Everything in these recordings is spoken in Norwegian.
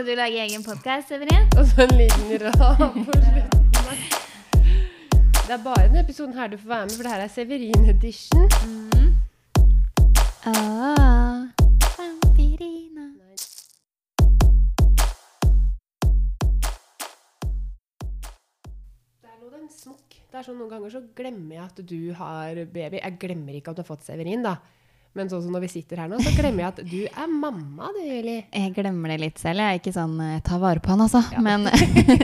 Skal du lage egen podkast, Severin? Og så en liten rad på slutten. Det er bare denne episoden her du får være med, for det her er Severin edition. Mm. Oh. Smokk. Det er sånn Noen ganger så glemmer jeg at du har baby. Jeg glemmer ikke at du har fått Severin, da. Men sånn som når vi sitter her nå, så glemmer jeg at du er mamma, du, Eli. Jeg glemmer det litt selv. Jeg er ikke sånn eh, ta vare på han, altså. Men,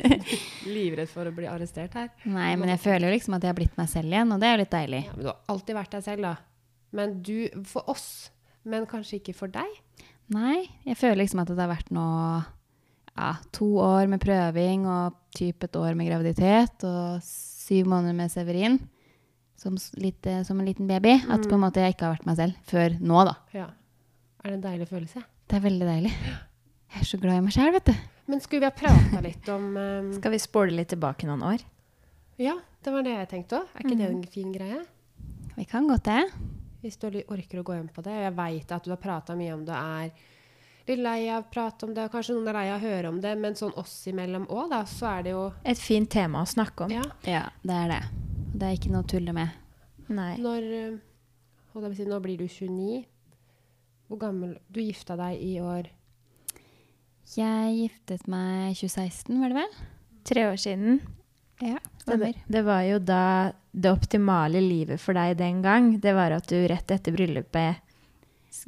Livredd for å bli arrestert her. nei, men jeg føler jo liksom at jeg har blitt meg selv igjen, og det er jo litt deilig. Ja, men du har alltid vært deg selv, da. Men du For oss. Men kanskje ikke for deg. Nei, jeg føler liksom at det har vært nå ja, to år med prøving og typ et år med graviditet og syv måneder med Severin som, litt, eh, som en liten baby. At på en måte jeg ikke har vært meg selv før nå, da. Ja. Er det en deilig følelse? Det er veldig deilig. Jeg er så glad i meg sjæl, vet du. Men skulle vi ha prata litt om um, Skal vi spole litt tilbake noen år? Ja, det var det jeg tenkte òg. Er ikke det en fin greie? Vi kan godt det. Hvis du orker å gå inn på det. Jeg veit at du har prata mye om det, er litt lei av å prate om det, og kanskje noen er lei av å høre om det, men sånn oss imellom òg, da, så er det jo Et fint tema å snakke om. Ja. Ja, det er det. Det er ikke noe å tulle med. Nei. Når eh, holdt jeg si, Nå blir du 29. Hvor gammel Du gifta deg i år Jeg giftet meg i 2016, var det vel? Tre år siden. Ja, det, det var jo da det optimale livet for deg den gang. Det var at du rett etter bryllupet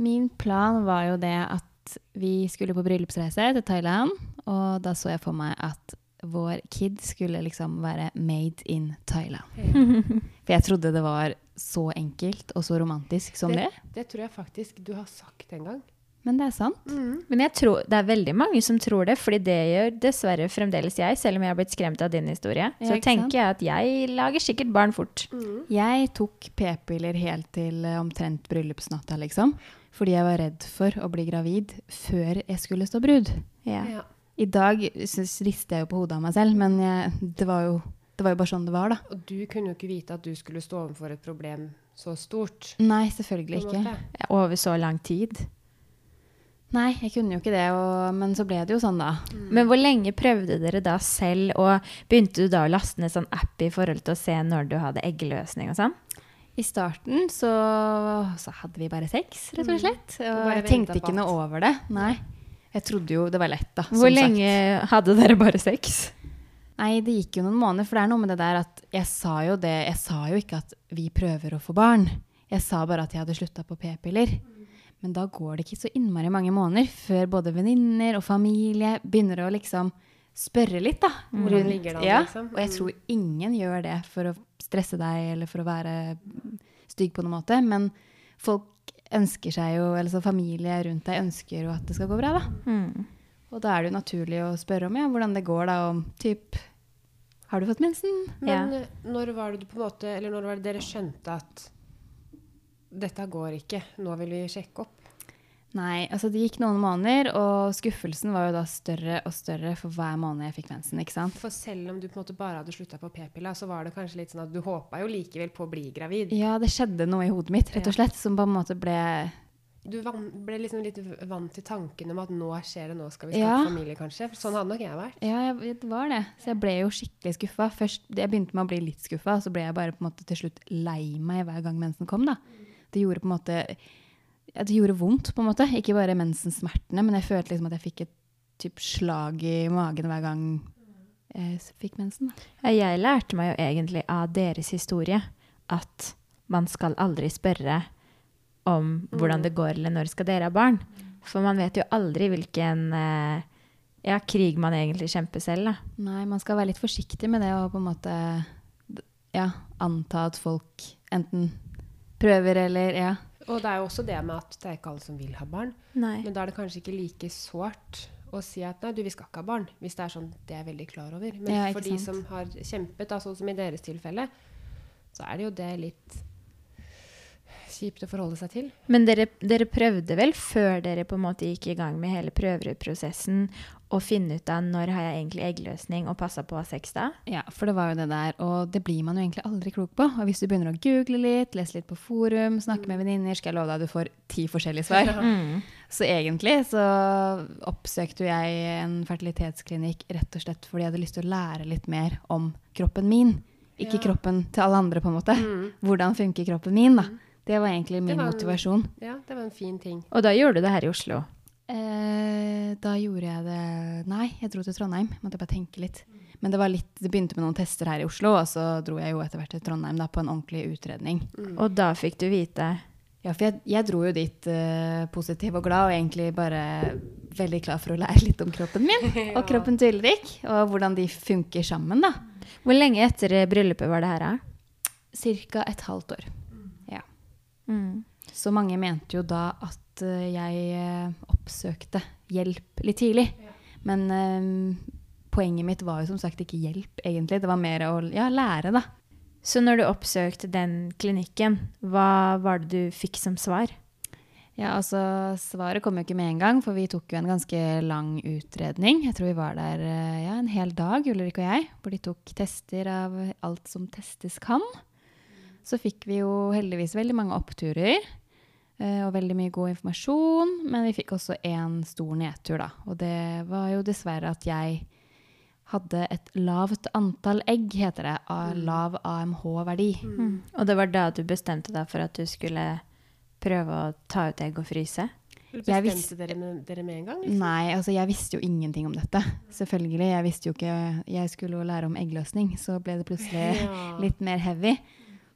Min plan var jo det at vi skulle på bryllupsreise til Thailand, og da så jeg for meg at vår kid skulle liksom være made in Thailand. For jeg trodde det var så enkelt og så romantisk som det. Det tror jeg faktisk du har sagt en gang. Men det er sant. Men jeg tror, det er veldig mange som tror det, fordi det gjør dessverre fremdeles jeg, selv om jeg har blitt skremt av din historie. Ja, så tenker jeg at jeg lager sikkert barn fort. Jeg tok p-piller helt til eh, omtrent bryllupsnatta, liksom. Fordi jeg var redd for å bli gravid før jeg skulle stå brud. Ja. Ja. I dag rister jeg jo på hodet av meg selv, men jeg, det, var jo, det var jo bare sånn det var, da. Og du kunne jo ikke vite at du skulle stå overfor et problem så stort. Nei, selvfølgelig ikke. Over så lang tid. Nei, jeg kunne jo ikke det, og, men så ble det jo sånn, da. Men hvor lenge prøvde dere da selv, og begynte du da å laste ned sånn app i forhold til å se når du hadde eggløsning og sånn? I starten så, så hadde vi bare sex, rett og slett. Og jeg tenkte ikke noe over det. Nei. Jeg trodde jo det var lett, da. Hvor som lenge Sagt. hadde dere bare sex? Nei, det gikk jo noen måneder, for det er noe med det der at jeg sa jo det Jeg sa jo ikke at vi prøver å få barn. Jeg sa bare at jeg hadde slutta på p-piller. Men da går det ikke så innmari mange måneder før både venninner og familie begynner å liksom spørre litt, da. Hvor rundt- ligger det ja, liksom? Og jeg tror ingen gjør det for å stresse deg eller for å være stygg på noen måte. Men folk ønsker seg jo, eller så familie rundt deg ønsker jo at det skal gå bra, da. Mm. Og da er det jo naturlig å spørre om ja, hvordan det går, da. Om typ Har du fått mensen? Men ja. når var det du på en måte, eller når var det dere skjønte at dette går ikke, nå vil vi sjekke opp? Nei, altså det gikk noen måneder, og skuffelsen var jo da større og større for hver måned jeg fikk mensen. ikke sant? For selv om du på en måte bare hadde slutta på p-pilla, så var det kanskje litt sånn at du håpa jo likevel på å bli gravid. Ja, det skjedde noe i hodet mitt, rett og slett, som på en måte ble Du ble liksom litt vant til tanken om at nå skjer det, nå skal vi skape Ja. familie, kanskje. Sånn hadde nok jeg vært. Ja, jeg, det var det. Så jeg ble jo skikkelig skuffa. Først, jeg begynte med å bli litt skuffa, så ble jeg bare på en måte til slutt lei meg hver gang mensen kom. da. Det gjorde på en måte det gjorde vondt, på en måte. Ikke bare mensensmertene, men jeg følte liksom at jeg fikk et typ slag i magen hver gang jeg fikk mensen. da. Jeg lærte meg jo egentlig av deres historie at man skal aldri spørre om hvordan det går, eller når skal dere ha barn. For man vet jo aldri hvilken eh, ja, krig man egentlig kjemper selv. Da. Nei, man skal være litt forsiktig med det og på en måte ja, anta at folk enten prøver eller ja. Og det er jo også det med at det er ikke alle som vil ha barn. Nei. Men da er det kanskje ikke like sårt å si at nei, du, vi skal ikke ha barn. Hvis det er sånn det er jeg veldig klar over. Men Ja, for de som har kjempet, sånn som i deres tilfelle, så er det jo det litt kjipt å forholde seg til. Men dere, dere prøvde vel før dere på en måte gikk i gang med hele prøveprosessen å finne ut av når har jeg egentlig eggløsning, og passa på å ha sex da? Ja, for det var jo det der, og det blir man jo egentlig aldri klok på. Og hvis du begynner å google litt, lese litt på forum, snakke med venninner, skal jeg love deg at du får ti forskjellige svar. Mm. Så egentlig så oppsøkte jeg en fertilitetsklinikk rett og slett fordi jeg hadde lyst til å lære litt mer om kroppen min. Ikke Ja. kroppen til alle andre, på en måte. Mm. Hvordan funker kroppen min, da. Det var egentlig min var en- motivasjon. Ja, det var en fin ting. Og da gjorde du det her i Oslo. Eh, da gjorde jeg det Nei, jeg dro til Trondheim. Måtte bare tenke litt. Men det, var litt, det begynte med noen tester her i Oslo, og så dro jeg jo etter hvert til Trondheim da, på en ordentlig utredning. Og da fikk du vite Ja, for jeg, jeg dro jo dit uh, positiv og glad, og egentlig bare veldig klar for å lære litt om kroppen min. Og kroppen til Ulrik, og hvordan de funker sammen, da. Hvor lenge etter bryllupet var det her, da? Cirka et halvt år. Mm. Så mange mente jo da at eh, jeg eh, oppsøkte hjelp litt tidlig. Men um, poenget mitt var jo som sagt ikke hjelp, egentlig. Det var mer å ja, lære, da. Så når du oppsøkte den klinikken, hva var det du fikk som svar? Ja, altså Svaret kom jo ikke med en gang, for vi tok jo en ganske lang utredning. Jeg tror vi var der ja, en hel dag, Ulrik og jeg, hvor de tok tester av alt som testes kan. Så fikk vi jo heldigvis veldig mange oppturer eh, og veldig mye god informasjon. Men vi fikk også én stor nedtur, da. Og det var jo dessverre at jeg hadde et lavt antall egg, heter det. Av lav AMH-verdi. Mm. Og det var da du bestemte deg for at du skulle prøve å ta ut egg og fryse? Bestemte visste- dere, med, dere med en gang? Liksom? Nei, altså jeg visste jo ingenting om dette. Selvfølgelig. Jeg visste jo ikke Jeg skulle jo lære om eggløsning, så ble det plutselig Ja. litt mer heavy.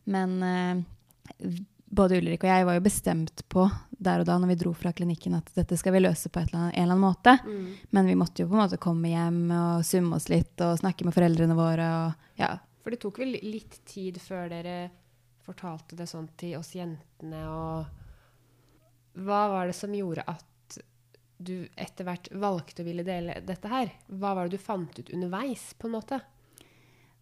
Men eh, både Ulrik og jeg var jo bestemt på der og da når vi dro fra klinikken at dette skal vi løse på eller annet, en eller annen måte. Mm. Men vi måtte jo på en måte komme hjem og summe oss litt og snakke med foreldrene våre. Og, ja. For det tok vel litt tid før dere fortalte det sånn til oss jentene, og hva var det som gjorde at du etter hvert valgte å ville dele dette her? Hva var det du fant ut underveis, på en måte?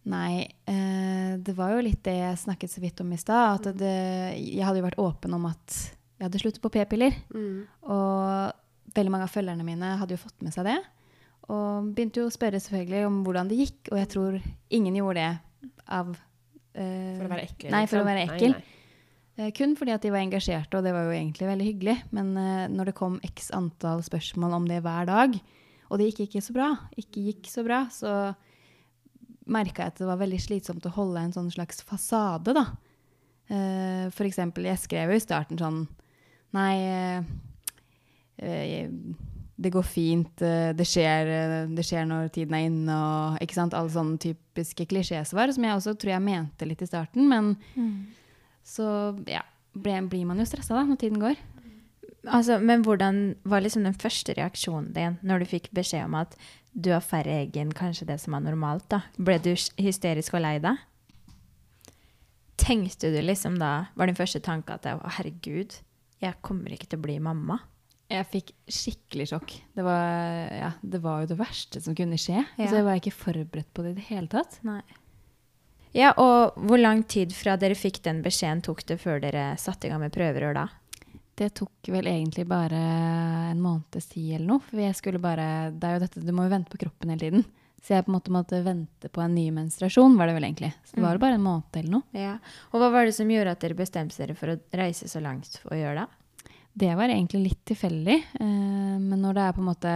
Nei, eh, det var jo litt det jeg snakket så vidt om i stad. At det, jeg hadde jo vært åpen om at jeg hadde sluttet på p-piller. Mm. Og veldig mange av følgerne mine hadde jo fått med seg det. Og begynte jo å spørre selvfølgelig om hvordan det gikk, og jeg tror ingen gjorde det av eh, For å være ekkel? Nei, for å liksom? være ekkel. nei. Eh, kun fordi at de var engasjerte, og det var jo egentlig veldig hyggelig. Men eh, når det kom x antall spørsmål om det hver dag, og det gikk ikke så bra, ikke gikk så bra, så merka jeg at det var veldig slitsomt å holde en sånn slags fasade, da. Uh, for eksempel, jeg skrev jo i starten sånn Nei, eh, eh, det går fint, det skjer, det skjer når tiden er inne, og ikke sant, alle sånne typiske klisjésvar, som jeg også tror jeg mente litt i starten, men så ja, ble, blir man jo stressa da, når tiden går. Altså, men hvordan var liksom den første reaksjonen din når du fikk beskjed om at du har færre egg enn kanskje det som er normalt? da? Ble du hysterisk og lei deg? Tenkte du liksom da, var din første tanke at å, herregud, jeg kommer ikke til å bli mamma? Jeg fikk skikkelig sjokk. Det var, ja, det var jo det verste som kunne skje. Ja. Så jeg var ikke forberedt på det i det hele tatt. Nei. Ja, og hvor lang tid fra dere fikk den beskjeden tok det før dere satte i gang med prøverør da? Det tok vel egentlig bare en måneds tid eller noe. For jeg skulle bare det er jo dette, Du må jo vente på kroppen hele tiden. Så jeg på en måte måtte vente på en ny menstruasjon, var det vel egentlig. Så det var jo bare en måned eller noe. Ja. Og hva var det som gjorde at dere bestemte dere for å reise så langt for å gjøre det? Det var egentlig litt tilfeldig. Eh, men når det er på en måte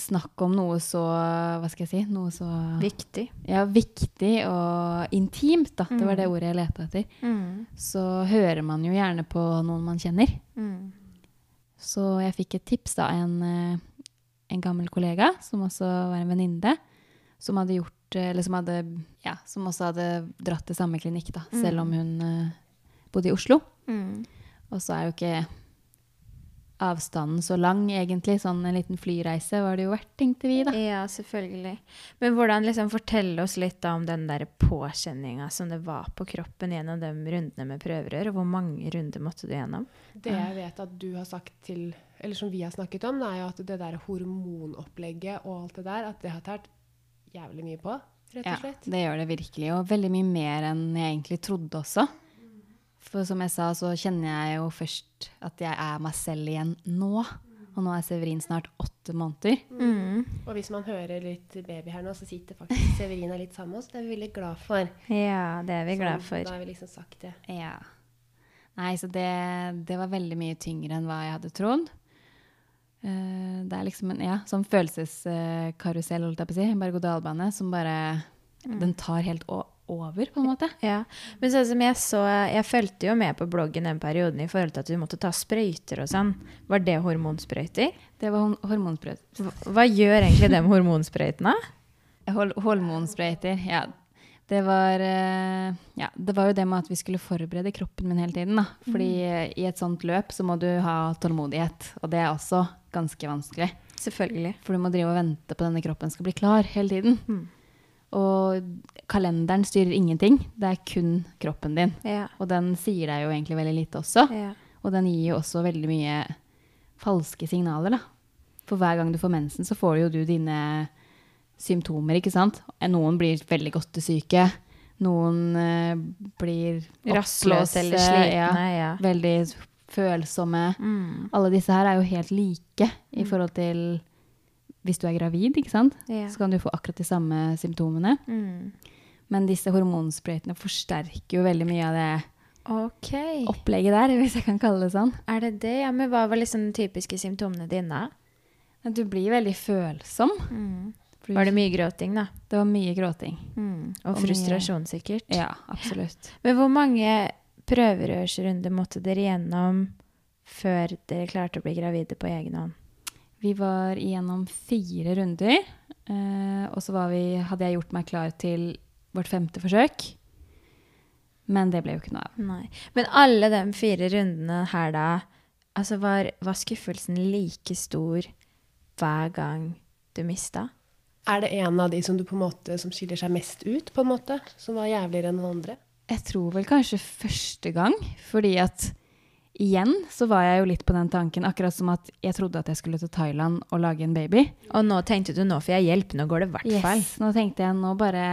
snakk om noe så Hva skal jeg si? Noe så Viktig. ja, viktig og intimt, da. Det var det Mm. ordet jeg leta etter. Mm. Så hører man jo gjerne på noen man kjenner. Mm. Så jeg fikk et tips da, en, eh, en gammel kollega, som også var en venninne, som hadde gjort eh, Eller som hadde Ja, som også hadde dratt til samme klinikk, da, selv om hun eh, bodde i Oslo. Mm. Og så er jo ikke avstanden så lang, egentlig. Sånn en liten flyreise var det jo verdt, tenkte vi, da. Ja, selvfølgelig. Men hvordan liksom fortelle oss litt da om den der påkjenninga som det var på kroppen gjennom de rundene med prøverør, og hvor mange runder måtte du gjennom? Det jeg vet at du har sagt til Eller som vi har snakket om, er jo at det der hormonopplegget og alt det der, at det har tært jævlig mye på, rett og slett. Ja, det gjør det virkelig. Og veldig mye mer enn jeg egentlig trodde også. For som jeg sa, så kjenner jeg jo først at jeg er meg selv igjen nå. Og nå er Severin snart åtte måneder. Mm. Og hvis man hører litt baby her nå, så sitter faktisk Severin litt sammen med oss. Det er vi veldig glad for. Ja, det er vi glad for. Da har vi liksom sagt det. Ja. Nei, så det, det var veldig mye tyngre enn hva jeg hadde trodd. Uh, det er liksom en ja, sånn følelseskarusell, holdt jeg på å si. Bare berg-og-dal-bane som bare Den tar helt å- over, på en måte. Ja, men sånn som jeg så Jeg fulgte jo med på bloggen den perioden i forhold til at du måtte ta sprøyter og sånn. Var det hormonsprøyter? Det var hormonsprøyter. Hva- Hva gjør egentlig de hormonsprøytene? Hol hormonsprøyter, ja. Det var, eh, ja. det var jo det med at vi skulle forberede kroppen min hele tiden. Da. Fordi mm. i et sånt løp så må du ha tålmodighet, og det er også ganske vanskelig. Selvfølgelig. For du må drive og vente på denne kroppen skal bli klar hele tiden. Mm. Og kalenderen styrer ingenting, det er kun kroppen din. Ja. Og den sier deg jo egentlig veldig lite også. ja. Og den gir jo også veldig mye falske signaler, da. For hver gang du får mensen, så får jo du dine symptomer, ikke sant? Noen blir veldig godtesyke. Noen uh, blir Rastløse eller slitne. Ja. Veldig følsomme. Mm. Alle disse her er jo helt like i forhold til hvis du er gravid, ikke sant? Ja. Så kan du få akkurat de samme symptomene. Mm. Men disse hormonsprøytene forsterker jo veldig mye av det okay. opplegget der, hvis jeg kan kalle det sånn. Er det det? Ja, men hva var liksom de typiske symptomene dine? Du blir veldig følsom. Mm. Var det mye gråting, da? Det var mye gråting. Mm. Og Og mye- frustrasjon, sikkert. Ja, absolutt. Men hvor mange prøverørsrunder måtte dere gjennom før dere klarte å bli gravide på egen hånd? Vi var igjennom fire runder, eh, og så var vi, hadde jeg gjort meg klar til vårt femte forsøk. Men det ble jo ikke noe av. Nei. Men alle de fire rundene her da, altså var, var skuffelsen like stor hver gang du mista? Er det en av de som du på måte, som skiller seg mest ut, på en måte? Som var jævligere enn den andre? Jeg tror vel kanskje første gang, fordi at igjen så var jeg jo litt på den tanken, akkurat som at jeg trodde at jeg skulle til Thailand og lage en baby. Og nå tenkte du nå får jeg hjelp, nå går det i hvert fall. Yes, nå tenkte jeg nå bare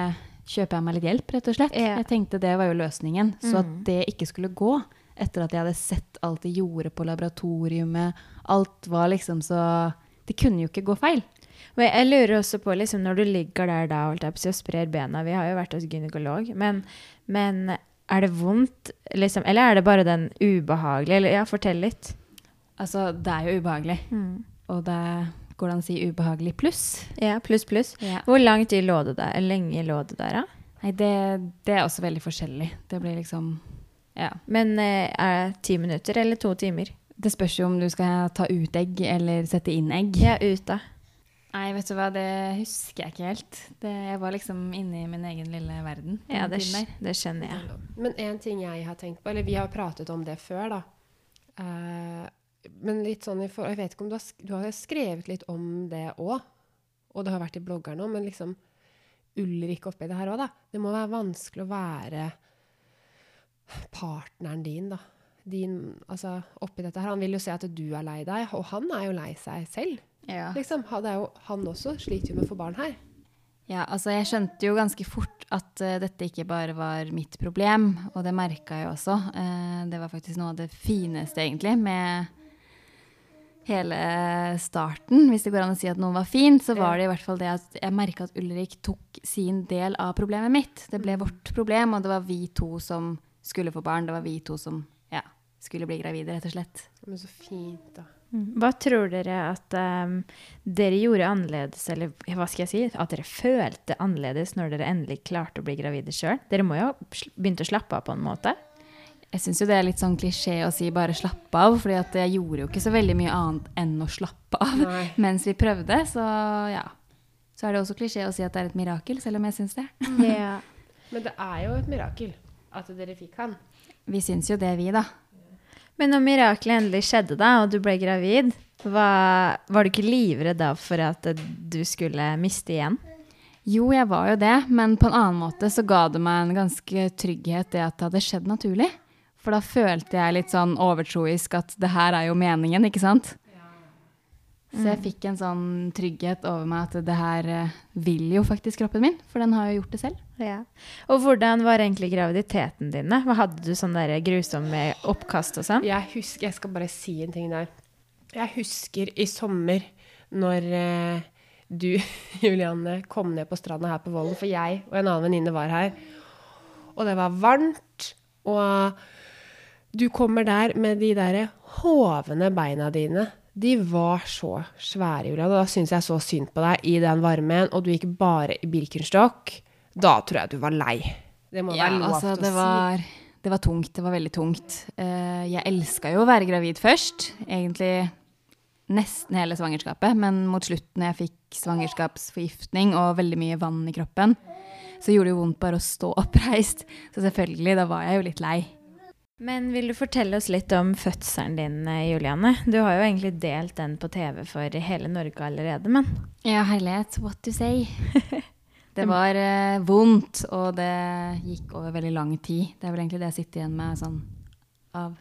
kjøper jeg meg litt hjelp, rett og slett. Yeah. Jeg tenkte det var jo løsningen. Så at Mm. det ikke skulle gå, etter at jeg hadde sett alt de gjorde på laboratoriumet, alt var liksom så Det kunne jo ikke gå feil. Men jeg lurer også på, liksom, når du ligger der da og sprer bena Vi har jo vært hos gynekolog, men, men er det vondt, liksom? Eller er det bare den ubehagelige? Eller, ja, fortell litt. Altså, det er jo ubehagelig. Og det går det an å si ubehagelig pluss. Ja, pluss, pluss. Ja. Hvor lang tid lå det der? Lenge lå det der, da? Nei, det, det er også veldig forskjellig. Det blir liksom Ja. Men eh, er det ti minutter eller to timer? Det spørs jo om du skal ta ut egg eller sette inn egg. Ja, ut da. Nei, vet du hva, det husker jeg ikke helt. Det, jeg var liksom inne i min egen lille verden. Ja, det, det skjønner jeg. Men en ting jeg har tenkt på, eller vi har pratet om det før, da. Uh, men litt sånn i for, Jeg vet ikke om du har, sk- du har skrevet litt om det òg. Og det har vært i blogger nå, men liksom Ulrik oppi det her òg, da. Det må være vanskelig å være partneren din, da. Din, altså, oppi dette her. Han vil jo se at du er lei deg, og han er jo lei seg selv. Ja. Liksom. Han, jo, han også sliter jo med å få barn her. Ja, altså jeg skjønte jo ganske fort at uh, dette ikke bare var mitt problem, og det merka jeg også. Uh, det var faktisk noe av det fineste, egentlig, med hele starten. Hvis det går an å si at noe var fint, så var det i hvert fall det at jeg merka at Ulrik tok sin del av problemet mitt. Det ble vårt problem, og det var vi to som skulle få barn. Det var vi to som skulle bli gravide, rett og slett. Men så fint, da. Hva tror dere at um, dere gjorde annerledes, eller hva skal jeg si, at dere følte annerledes når dere endelig klarte å bli gravide sjøl? Dere må jo ha begynt å slappe av på en måte? Jeg syns jo det er litt sånn klisjé å si bare slappe av, fordi at jeg gjorde jo ikke så veldig mye annet enn å slappe av Nei. mens vi prøvde, så ja. Så er det også klisjé å si at det er et mirakel, selv om jeg syns det. Ja. Men det er jo et mirakel at dere fikk han. Vi syns jo det, vi, da. Men når mirakelet endelig skjedde, da, og du ble gravid, var, var du ikke livredd da for at du skulle miste igjen? Jo, jeg var jo det, men på en annen måte så ga det meg en ganske trygghet det at det hadde skjedd naturlig. For da følte jeg litt sånn overtroisk at det her er jo meningen, ikke sant? Så jeg fikk en sånn trygghet over meg at det her eh, vil jo faktisk kroppen min, for den har jo gjort det selv. Ja. Og hvordan var egentlig graviditeten din? Hva Hadde du sånn der grusomme oppkast og sånn? Jeg husker, jeg skal bare si en ting der. Jeg husker i sommer når eh, du, Julianne, kom ned på stranda her på Vollen, for jeg og en annen venninne var her. Og det var varmt, og du kommer der med de der hovne beina dine. De var så svære, Julia, og Da syns jeg så synd på deg i den varmen, og du gikk bare i Birkenstock. Da tror jeg du var lei. Det må Ja, være lov altså, å var, det var tungt. Det var veldig tungt. Eh, jeg elska jo å være gravid først. Egentlig nesten hele svangerskapet. Men mot slutten, når jeg fikk svangerskapsforgiftning og veldig mye vann i kroppen, så gjorde det jo vondt bare å stå oppreist. Så selvfølgelig, da var jeg jo litt lei. Men vil du fortelle oss litt om fødselen din, eh, Juliane? Du har jo egentlig delt den på TV for hele Norge allerede, men Ja, herlighet. What to say? Det var eh, vondt, og det gikk over veldig lang tid. Det er vel egentlig det jeg sitter igjen med sånn av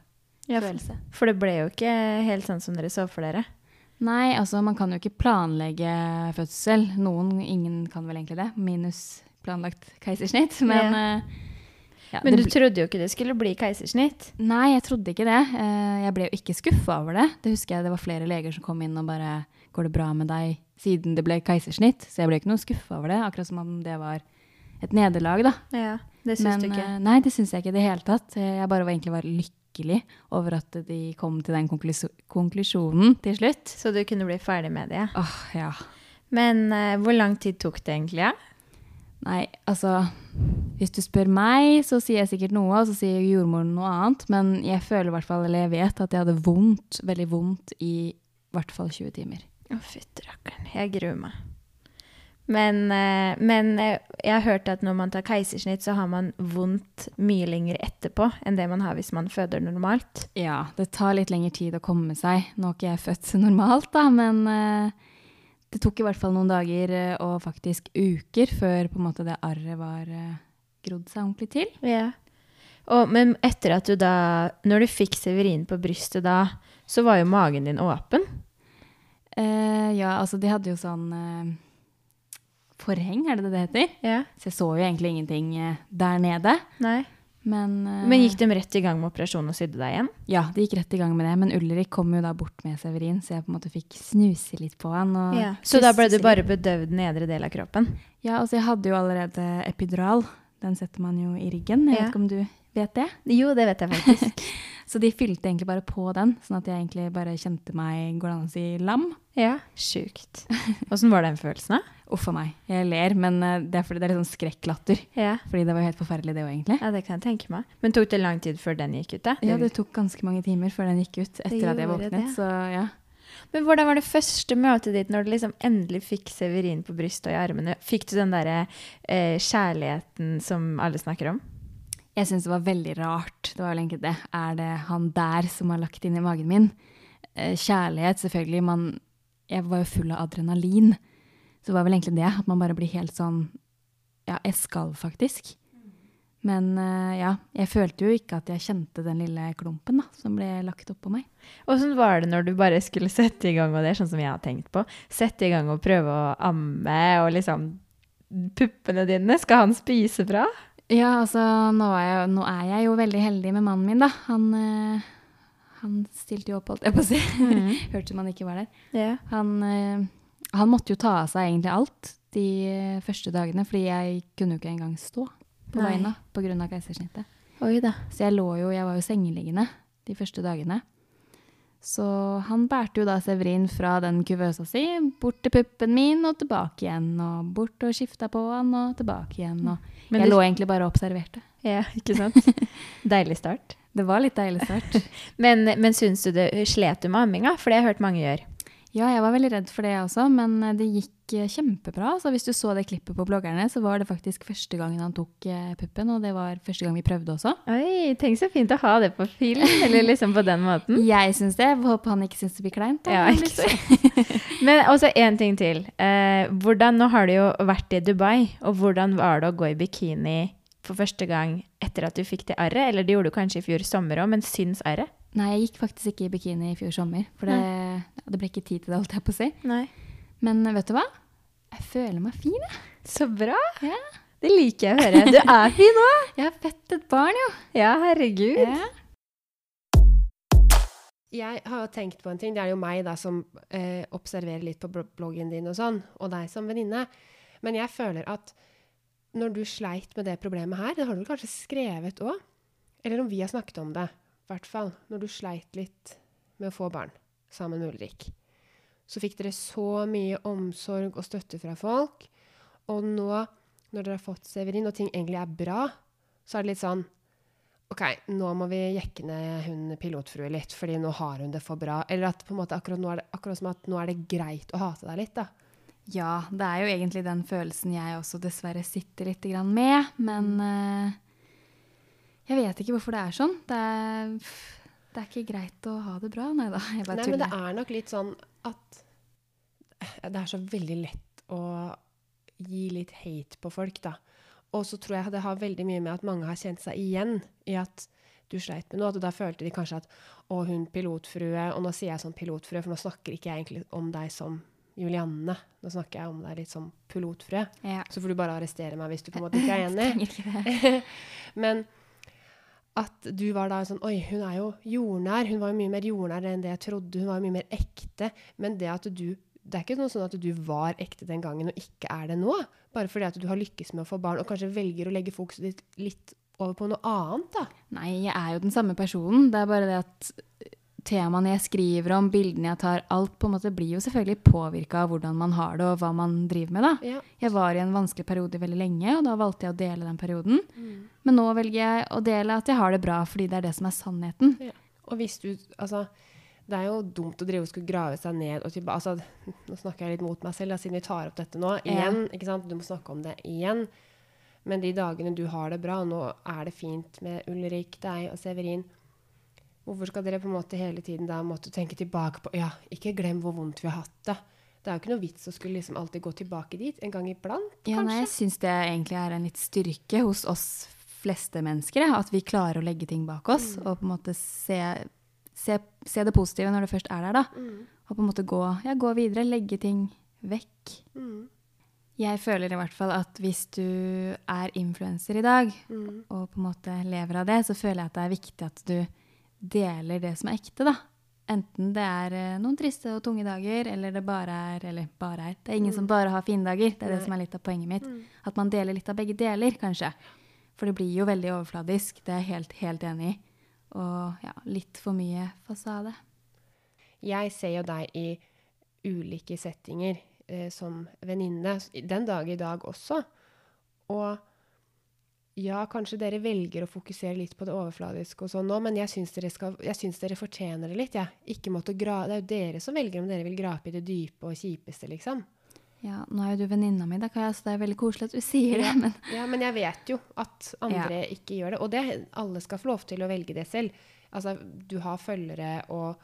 Ja, følelse. For det ble jo ikke helt sånn som dere så for dere. Nei, altså man kan jo ikke planlegge fødsel. Noen, ingen kan vel egentlig det, minus planlagt keisersnitt. Men, eh, ja, Men du trodde jo ikke det skulle bli keisersnitt. Nei, jeg trodde ikke det. Eh, Jeg ble jo ikke skuffa over det. Det husker jeg det var flere leger som kom inn og bare 'Går det bra med deg?' siden det ble keisersnitt. Så jeg ble ikke noe skuffa over det, akkurat som om det var et nederlag, da. Ja, det syns Men, du ikke. eh, Nei, det syns jeg ikke i det hele tatt. Eh, Jeg bare var egentlig var lykkelig over at de kom til den konklusjonen til slutt. Så du kunne bli ferdig med det. Åh, ja. Men uh, hvor lang tid tok det egentlig? Ja? Nei, altså Hvis du spør meg, så sier jeg sikkert noe, og så sier jordmoren noe annet. Men jeg føler i hvert fall, eller jeg vet at jeg hadde vondt, veldig vondt i hvert fall 20 timer. Å, fytti rakkeren. Jeg gruer meg. Men, eh, men eh, jeg har hørt at når man tar keisersnitt, så har man vondt mye lenger etterpå enn det man har hvis man føder normalt. Ja, det tar litt lengre tid å komme seg. Nå har ikke jeg født normalt, da, men eh, det tok i hvert fall noen dager eh, og faktisk uker før måte det arret var eh, grodd seg ordentlig til. Ja. Og, men etter at du da Når du fikk Severin på brystet da, så var jo magen din åpen. Eh, ja, altså de hadde jo sånn eh, forheng, er det det det heter? Ja. Så jeg så jo egentlig ingenting eh, der nede. Nei. Men, uh, Men gikk de rett i gang med operasjonen og sydde deg igjen? Ja, de gikk rett i gang med det. Men Ulrik kom jo da bort med Severin, så jeg på en måte fikk snuse litt på han. Og Så da ble du bare bedøvd nedre del av kroppen? Ja, altså jeg hadde jo allerede epidural. Den setter man jo i ryggen. Jeg Ja. vet ikke om du vet det? Jo, det vet jeg faktisk. Så de fylte egentlig bare på den, sånn at jeg egentlig bare kjente meg, går det an å si, lam. ja, sjukt. Åssen var den følelsen, da? Uff a meg. Jeg ler, men eh, det er fordi det er litt sånn skrekklatter. Ja. Fordi det var jo helt forferdelig det òg, egentlig. ja, det kan jeg tenke meg. Men tok det lang tid før den gikk ut, da? Ja, det tok ganske mange timer før den gikk ut etter at jeg våknet. det. Så ja. Men hvordan var det første møtet ditt når du liksom endelig fikk Severin på brystet og i armene? Fikk du den derre eh, kjærligheten som alle snakker om? Jeg syns det var veldig rart. Det var vel egentlig det. Er det han der som har lagt inn i magen min? Eh, kjærlighet, selvfølgelig. Man, jeg var jo full av adrenalin. Så det var vel egentlig det. At man bare blir helt sånn Ja, jeg skal faktisk. Men eh, ja, jeg følte jo ikke at jeg kjente den lille klumpen da, som ble lagt oppå meg. Åssen var det når du bare skulle sette i gang, og det er sånn som jeg har tenkt på, sette i gang og prøve å amme, og liksom Puppene dine, skal han spise bra? Ja, altså, nå er, jeg, nå er jeg jo veldig heldig med mannen min, da. Han, eh, han stilte jo opp, holdt jeg på å si. Mm. Hørte man ikke var der. Yeah. Han, eh, han måtte jo ta av seg egentlig alt de eh, første dagene, fordi jeg kunne jo ikke engang stå på beina pga. keisersnittet. Oi da. Så jeg lå jo, jeg var jo sengeliggende de første dagene. Så han bærte jo da Severin fra den kuvøsa si bort til puppen min og tilbake igjen. Og bort og skifta på han og tilbake igjen. Og Men jeg du- lå egentlig bare og observerte. Ja, ikke sant? Deilig start. Det var litt deilig start. Men, men syns du det slet du med amminga? For det har jeg hørt mange gjør. Ja, jeg var veldig redd for det også, men eh, det gikk eh, kjempebra. Så hvis du så det klippet på bloggerne, så var det faktisk første gangen han tok eh, puppen, og det var første gang vi prøvde også. Oi, tenk så fint å ha det på film, eller liksom på den måten. Jeg syns det. Håper han ikke syns det blir kleint. da, Ja, ikke sant. Men også én ting til. Eh, hvordan, nå har du jo vært i Dubai, og hvordan var det å gå i bikini for første gang etter at du fikk det arret? Eller det gjorde du kanskje i fjor sommer òg, men syns arret? Nei, jeg gikk faktisk ikke i bikini i fjor sommer. For det, det ble ikke tid til det, holdt jeg på å si. Nei. Men vet du hva? Jeg føler meg fin, jeg. Så bra! Ja. Det liker jeg å høre. Du er fin òg! Jeg har født et barn, jo. Ja, herregud. Ja. Jeg har jo tenkt på en ting. Det er jo meg da som eh, observerer litt på bloggen din og sånn, og deg som venninne. Men jeg føler at når du sleit med det problemet her, det har du kanskje skrevet òg? Eller om vi har snakket om det, hvert fall. Når du sleit litt med å få barn sammen med Ulrik. Så fikk dere så mye omsorg og støtte fra folk. Og nå, når dere har fått Severin, og ting egentlig er bra, så er det litt sånn OK, nå må vi jekke ned hun pilotfrue litt, fordi nå har hun det for bra. Eller at på en måte akkurat, nå er det, akkurat som at nå er det greit å hate deg litt, da. Ja, det er jo egentlig den følelsen jeg også dessverre sitter litt med. Men eh, jeg vet ikke hvorfor det er sånn. Det er, det er ikke greit å ha det bra. Nei da, jeg bare Nei, men det er nok litt sånn at det er så veldig lett å gi litt hate på folk, da. Og så tror jeg det har veldig mye med at mange har kjent seg igjen i at du sleit med noe. At da følte de kanskje at å, hun pilotfrue Og nå sier jeg sånn pilotfrue, for nå snakker ikke jeg egentlig om deg som Julianne. Nå snakker jeg om deg litt som pilotfrue. Ja. Så får du bare arrestere meg hvis du på en måte ikke er enig. Men at du var da sånn Oi, hun er jo jordnær. Hun var jo mye mer jordnær enn det jeg trodde. Hun var jo mye mer ekte. Men det at du det er ikke noe sånn at du var ekte den gangen og ikke er det nå. Bare fordi at du har lykkes med å få barn og kanskje velger å legge fokuset ditt litt over på noe annet. da. Nei, jeg er jo den samme personen. Det er bare det at temaene jeg skriver om, bildene jeg tar, alt på en måte blir jo selvfølgelig påvirka av hvordan man har det og hva man driver med. da. Ja. Jeg var i en vanskelig periode veldig lenge, og da valgte jeg å dele den perioden. Men nå velger jeg å dele at jeg har det bra, fordi det er det som er sannheten. Og hvis du Altså, det er jo dumt å drive og skulle grave seg ned og tilbake Altså, nå snakker jeg litt mot meg selv, da, siden vi tar opp dette nå. Igjen. ikke sant? Du må snakke om det igjen. Men de dagene du har det bra, nå er det fint med Ulrik, deg og Severin. Hvorfor skal dere på en måte hele tiden da måtte tenke tilbake på Ja, ikke glem hvor vondt vi har hatt det. Det er jo ikke noe vits å skulle liksom alltid gå tilbake dit en gang iblant, Ja, nei, jeg kanskje. syns det egentlig er en litt styrke hos oss fleste mennesker. At vi klarer å legge ting bak oss og på en måte se, se, se det positive når det først er der. da. Og på en måte gå, ja, gå videre, legge ting vekk. Mm. Jeg føler i hvert fall at hvis du er influenser i dag, Mm. og på en måte lever av det, så føler jeg at det er viktig at du deler det som er ekte, da. Enten det er eh, noen triste og tunge dager, eller det bare er Eller bare er. Det er ingen som bare har fine dager. Det er det som er litt av poenget mitt. Mm. At man deler litt av begge deler, kanskje. For det blir jo veldig overfladisk. Det er jeg helt, helt enig i. Og ja, litt for mye fasade. Jeg ser jo deg i ulike settinger eh, som venninne, den dag i dag også. Og ja, kanskje dere velger å fokusere litt på det overfladiske og sånn nå, men jeg syns dere, skal- jeg syns dere fortjener det litt. jeg. Ikke måtte gra det er jo dere som velger om dere vil grape i det dype og kjipeste, liksom. Ja, nå er jo du venninna mi, da, Kaja, så det er veldig koselig at du sier det. Men Ja, men jeg vet jo at andre ikke gjør det. Og det, alle skal få lov til å velge det selv. Altså, du har følgere og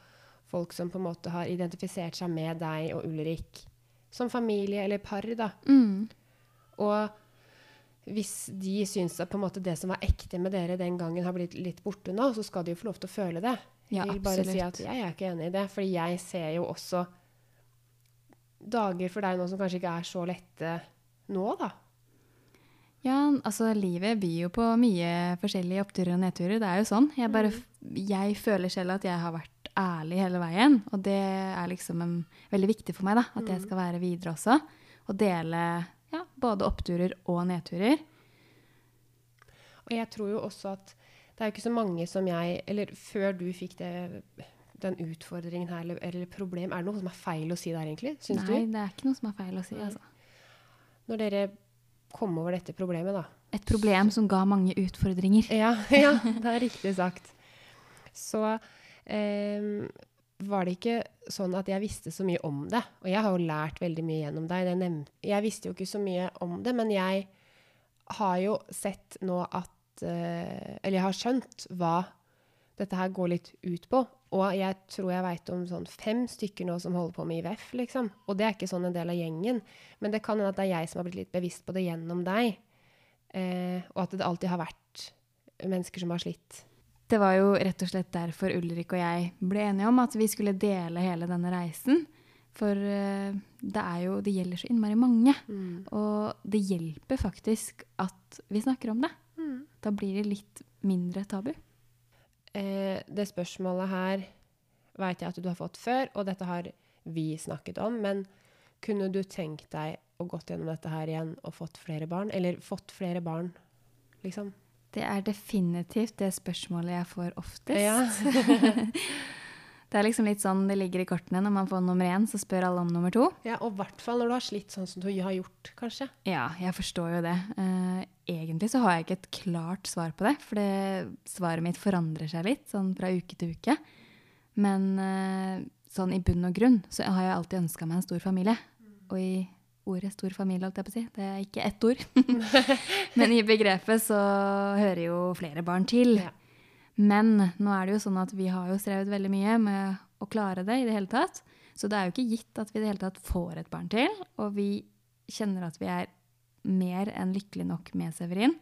folk som på en måte har identifisert seg med deg og Ulrik som familie eller par, da. mm, Og hvis de syns at det som var ekte med dere den gangen, har blitt litt borte nå, så skal de jo få lov til å føle det. ja, jeg vil bare si at jeg er ikke enig i det, fordi jeg ser jo også dager for deg nå som kanskje ikke er så lette nå, da. Ja, altså livet byr jo på mye forskjellige oppturer og nedturer. Det er jo sånn. Jeg, bare, jeg føler selv at jeg har vært ærlig hele veien. Og det er liksom en, veldig viktig for meg, da. At jeg skal være videre også. Og dele ja, både oppturer og nedturer. Og jeg tror jo også at det er jo ikke så mange som jeg Eller før du fikk det, den utfordringen her, eller, eller problem Er det noe som er feil å si der, egentlig? Syns Nei, du? det er ikke noe som er feil å si. Altså. Når dere kom over dette problemet, da. Et problem som ga mange utfordringer. Ja, ja det er riktig sagt. Så ehm, var det ikke sånn at jeg visste så mye om det. Og jeg har jo lært veldig mye gjennom deg. Nevnte- jeg visste jo ikke så mye om det, men jeg har jo sett nå at eh, Eller jeg har skjønt hva dette her går litt ut på. Og jeg tror jeg veit om sånn fem stykker nå som holder på med IVF, liksom. Og det er ikke sånn en del av gjengen. Men det kan hende at det er jeg som har blitt litt bevisst på det gjennom deg. Eh, og at det alltid har vært mennesker som har slitt Det var jo rett og slett derfor Ulrik og jeg ble enige om at vi skulle dele hele denne reisen. For eh, det er jo Det gjelder så innmari mange. Mm. Og det hjelper faktisk at vi snakker om det. Mm. Da blir det litt mindre tabu. Eh, det spørsmålet her veit jeg at du har fått før, og dette har vi snakket om. Men kunne du tenkt deg å gått gjennom dette her igjen og fått flere barn? Eller fått flere barn, liksom? Det er definitivt det spørsmålet jeg får oftest. Ja. Det er liksom litt sånn det ligger i kortene. Når man får nummer én, så spør alle om nummer to. ja og i hvert fall når du har slitt sånn som du har gjort, kanskje. Ja, jeg forstår jo det. Uh, egentlig så har jeg ikke et klart svar på det, for det, svaret mitt forandrer seg litt sånn fra uke til uke. Men uh, sånn i bunn og grunn så har jeg alltid ønska meg en stor familie. Og i ordet stor familie, holdt jeg på å si, det er ikke ett ord. Men i begrepet så hører jo flere barn til. Ja. Men nå er det jo sånn at vi har jo strevet veldig mye med å klare det i det hele tatt. Så det er jo ikke gitt at vi i det hele tatt får et barn til. Og vi kjenner at vi er mer enn lykkelig nok med Severin.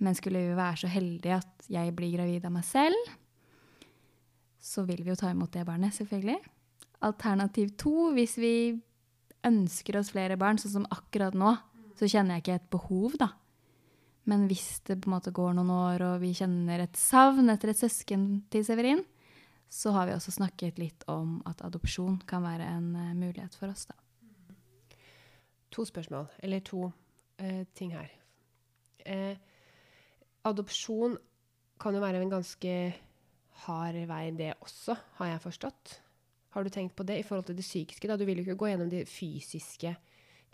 Men skulle vi være så heldige at jeg blir gravid av meg selv, så vil vi jo ta imot det barnet, selvfølgelig. Alternativ to, hvis vi ønsker oss flere barn, sånn som akkurat nå, så kjenner jeg ikke et behov, da. Men hvis det på en måte går noen år, og vi kjenner et savn etter et søsken til Severin, så har vi også snakket litt om at adopsjon kan være en eh, mulighet for oss, da. To spørsmål, eller to eh, ting her. Eh, adopsjon kan jo være en ganske hard vei, det også, har jeg forstått. Har du tenkt på det i forhold til det psykiske? da? Du vil jo ikke gå gjennom de fysiske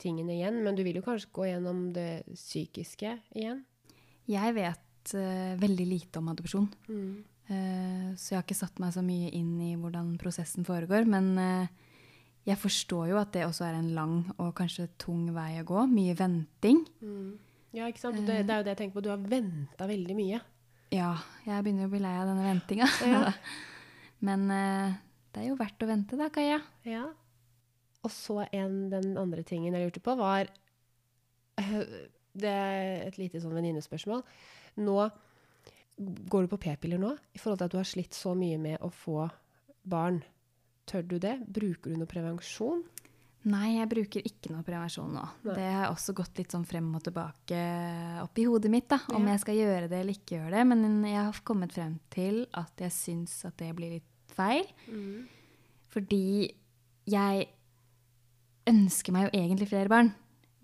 tingene igjen, men du vil jo kanskje gå gjennom det psykiske igjen? Jeg vet uh, veldig lite om adopsjon. Eh, så jeg har ikke satt meg så mye inn i hvordan prosessen foregår. Men uh, jeg forstår jo at det også er en lang og kanskje tung vei å gå. Mye venting. Ja, ikke sant? Det, det er jo det jeg tenker på. Du har venta veldig mye. Ja, jeg begynner jo å bli lei av denne ventinga. Ja. Men det er jo verdt å vente, da, Kaja. Ja. Og så en, den andre tingen jeg lurte på, var Det er et lite sånn venninnespørsmål. Nå Går du på p-piller nå i forhold til at du har slitt så mye med å få barn? Tør du det? Bruker du noe prevensjon? Nei, jeg bruker ikke noe prevensjon nå. Nei. Det har også gått litt sånn frem og tilbake oppi hodet mitt, da, om Ja. jeg skal gjøre det eller ikke gjøre det. Men jeg har kommet frem til at jeg syns at det blir litt feil. Fordi jeg ønsker meg jo egentlig flere barn.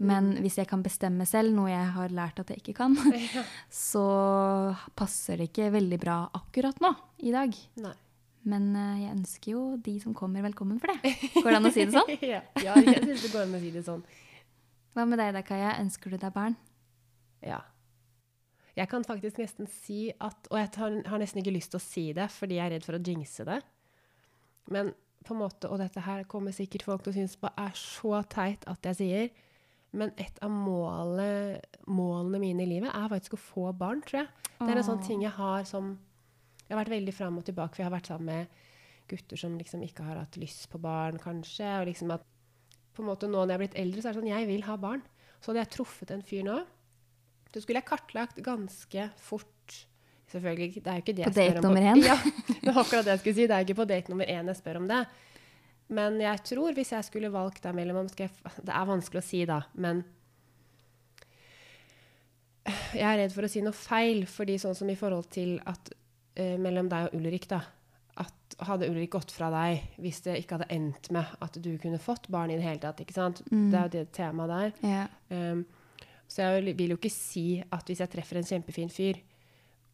Men hvis jeg kan bestemme selv, noe jeg har lært at jeg ikke kan, så passer det ikke veldig bra akkurat nå i dag. Nei. Men eh, jeg ønsker jo de som kommer, velkommen for det. Går det an å si det sånn? ja, ja, jeg syns det går an å si det sånn. Hva med deg da, Kaja? Ønsker du deg barn? Ja. Jeg kan faktisk nesten si at Og jeg har, har nesten ikke lyst til å si det, fordi jeg er redd for å jinxe det. Men på en måte, og dette her kommer sikkert folk til å synes bare er så teit at jeg sier, men et av målene, målene mine i livet er faktisk å få barn, tror jeg. Det er en sånn ting jeg har som Jeg har vært veldig fram og tilbake, for jeg har vært sammen med gutter som liksom ikke har hatt lyst på barn, kanskje. Og liksom at på en måte nå når jeg er blitt eldre, så er det sånn Jeg vil ha barn. Så hadde jeg truffet en fyr nå, så skulle jeg kartlagt ganske fort Selvfølgelig, det er jo ikke det På jeg spør date nummer én? Ja, det var akkurat det jeg skulle si. Det er ikke på date nummer én jeg spør om det. Men jeg tror hvis jeg skulle valgt deg mellom om Det er vanskelig å si, da, men Jeg er redd for å si noe feil, fordi sånn som i forhold til at eh, mellom deg og Ulrik, da at Hadde Ulrik gått fra deg hvis det ikke hadde endt med at du kunne fått barn i det hele tatt, ikke sant? Mm. Det er jo det temaet der. Ja. Um, så jeg vil- jo ikke si at hvis jeg treffer en kjempefin fyr,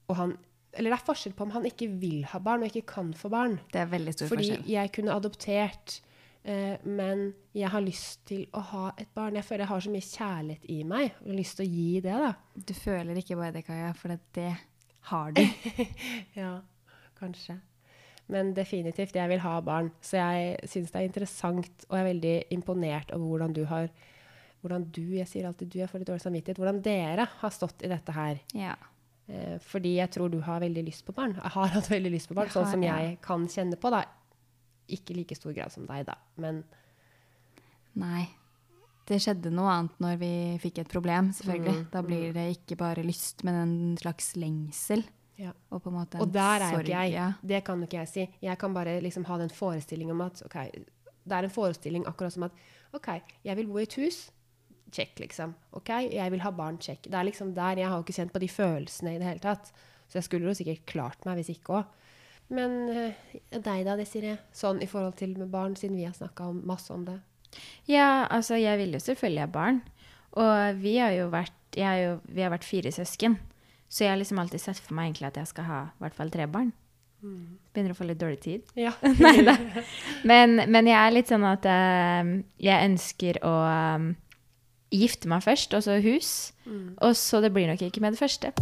og han Eller det er forskjell på om han ikke vil ha barn og ikke kan få barn. Det er veldig stor Fordi forskjell. jeg kunne adoptert, eh, men jeg har lyst til å ha et barn. Jeg føler jeg har så mye kjærlighet i meg, og har lyst til å gi det, da. Du føler ikke bare det, Kaja, for det har du. Ja, kanskje. Men definitivt, jeg vil ha barn. Så jeg syns det er interessant, og jeg er veldig imponert over hvordan du har hvordan du, jeg sier alltid du, jeg får litt dårlig samvittighet, hvordan dere har stått i dette her. Ja. Eh, fordi jeg tror du har veldig lyst på barn. Jeg har hatt veldig lyst på barn, sånn som jeg kan kjenne på. da. Ikke i like stor grad som deg, da. Men Nei. Det skjedde noe annet når vi fikk et problem, selvfølgelig. Mm, Da blir det ikke bare lyst, men en slags lengsel. Ja. Og, Og der er jo ikke jeg. Det kan jo ikke jeg si. Jeg kan bare liksom ha den forestillingen om at okay, det er en forestilling akkurat som at OK, jeg vil bo i et hus. Check, liksom. OK, jeg vil ha barn. Check. Det er liksom der. Jeg har jo ikke kjent på de følelsene i det hele tatt. Så jeg skulle jo sikkert klart meg hvis ikke òg. Men eh, deg da, Desiree? Sånn i forhold til med barn, siden vi har snakka masse om det. Ja, altså jeg vil jo selvfølgelig ha barn. Og vi har jo vært, jeg har jo, vi har vært fire søsken. Så jeg har liksom alltid sett for meg egentlig at jeg skal ha i hvert fall tre barn. Begynner å få litt dårlig tid. Ja. Neida. Men, men jeg er litt sånn at eh, jeg ønsker å eh, gifte meg først, og så hus. Og så det blir nok ikke med det første.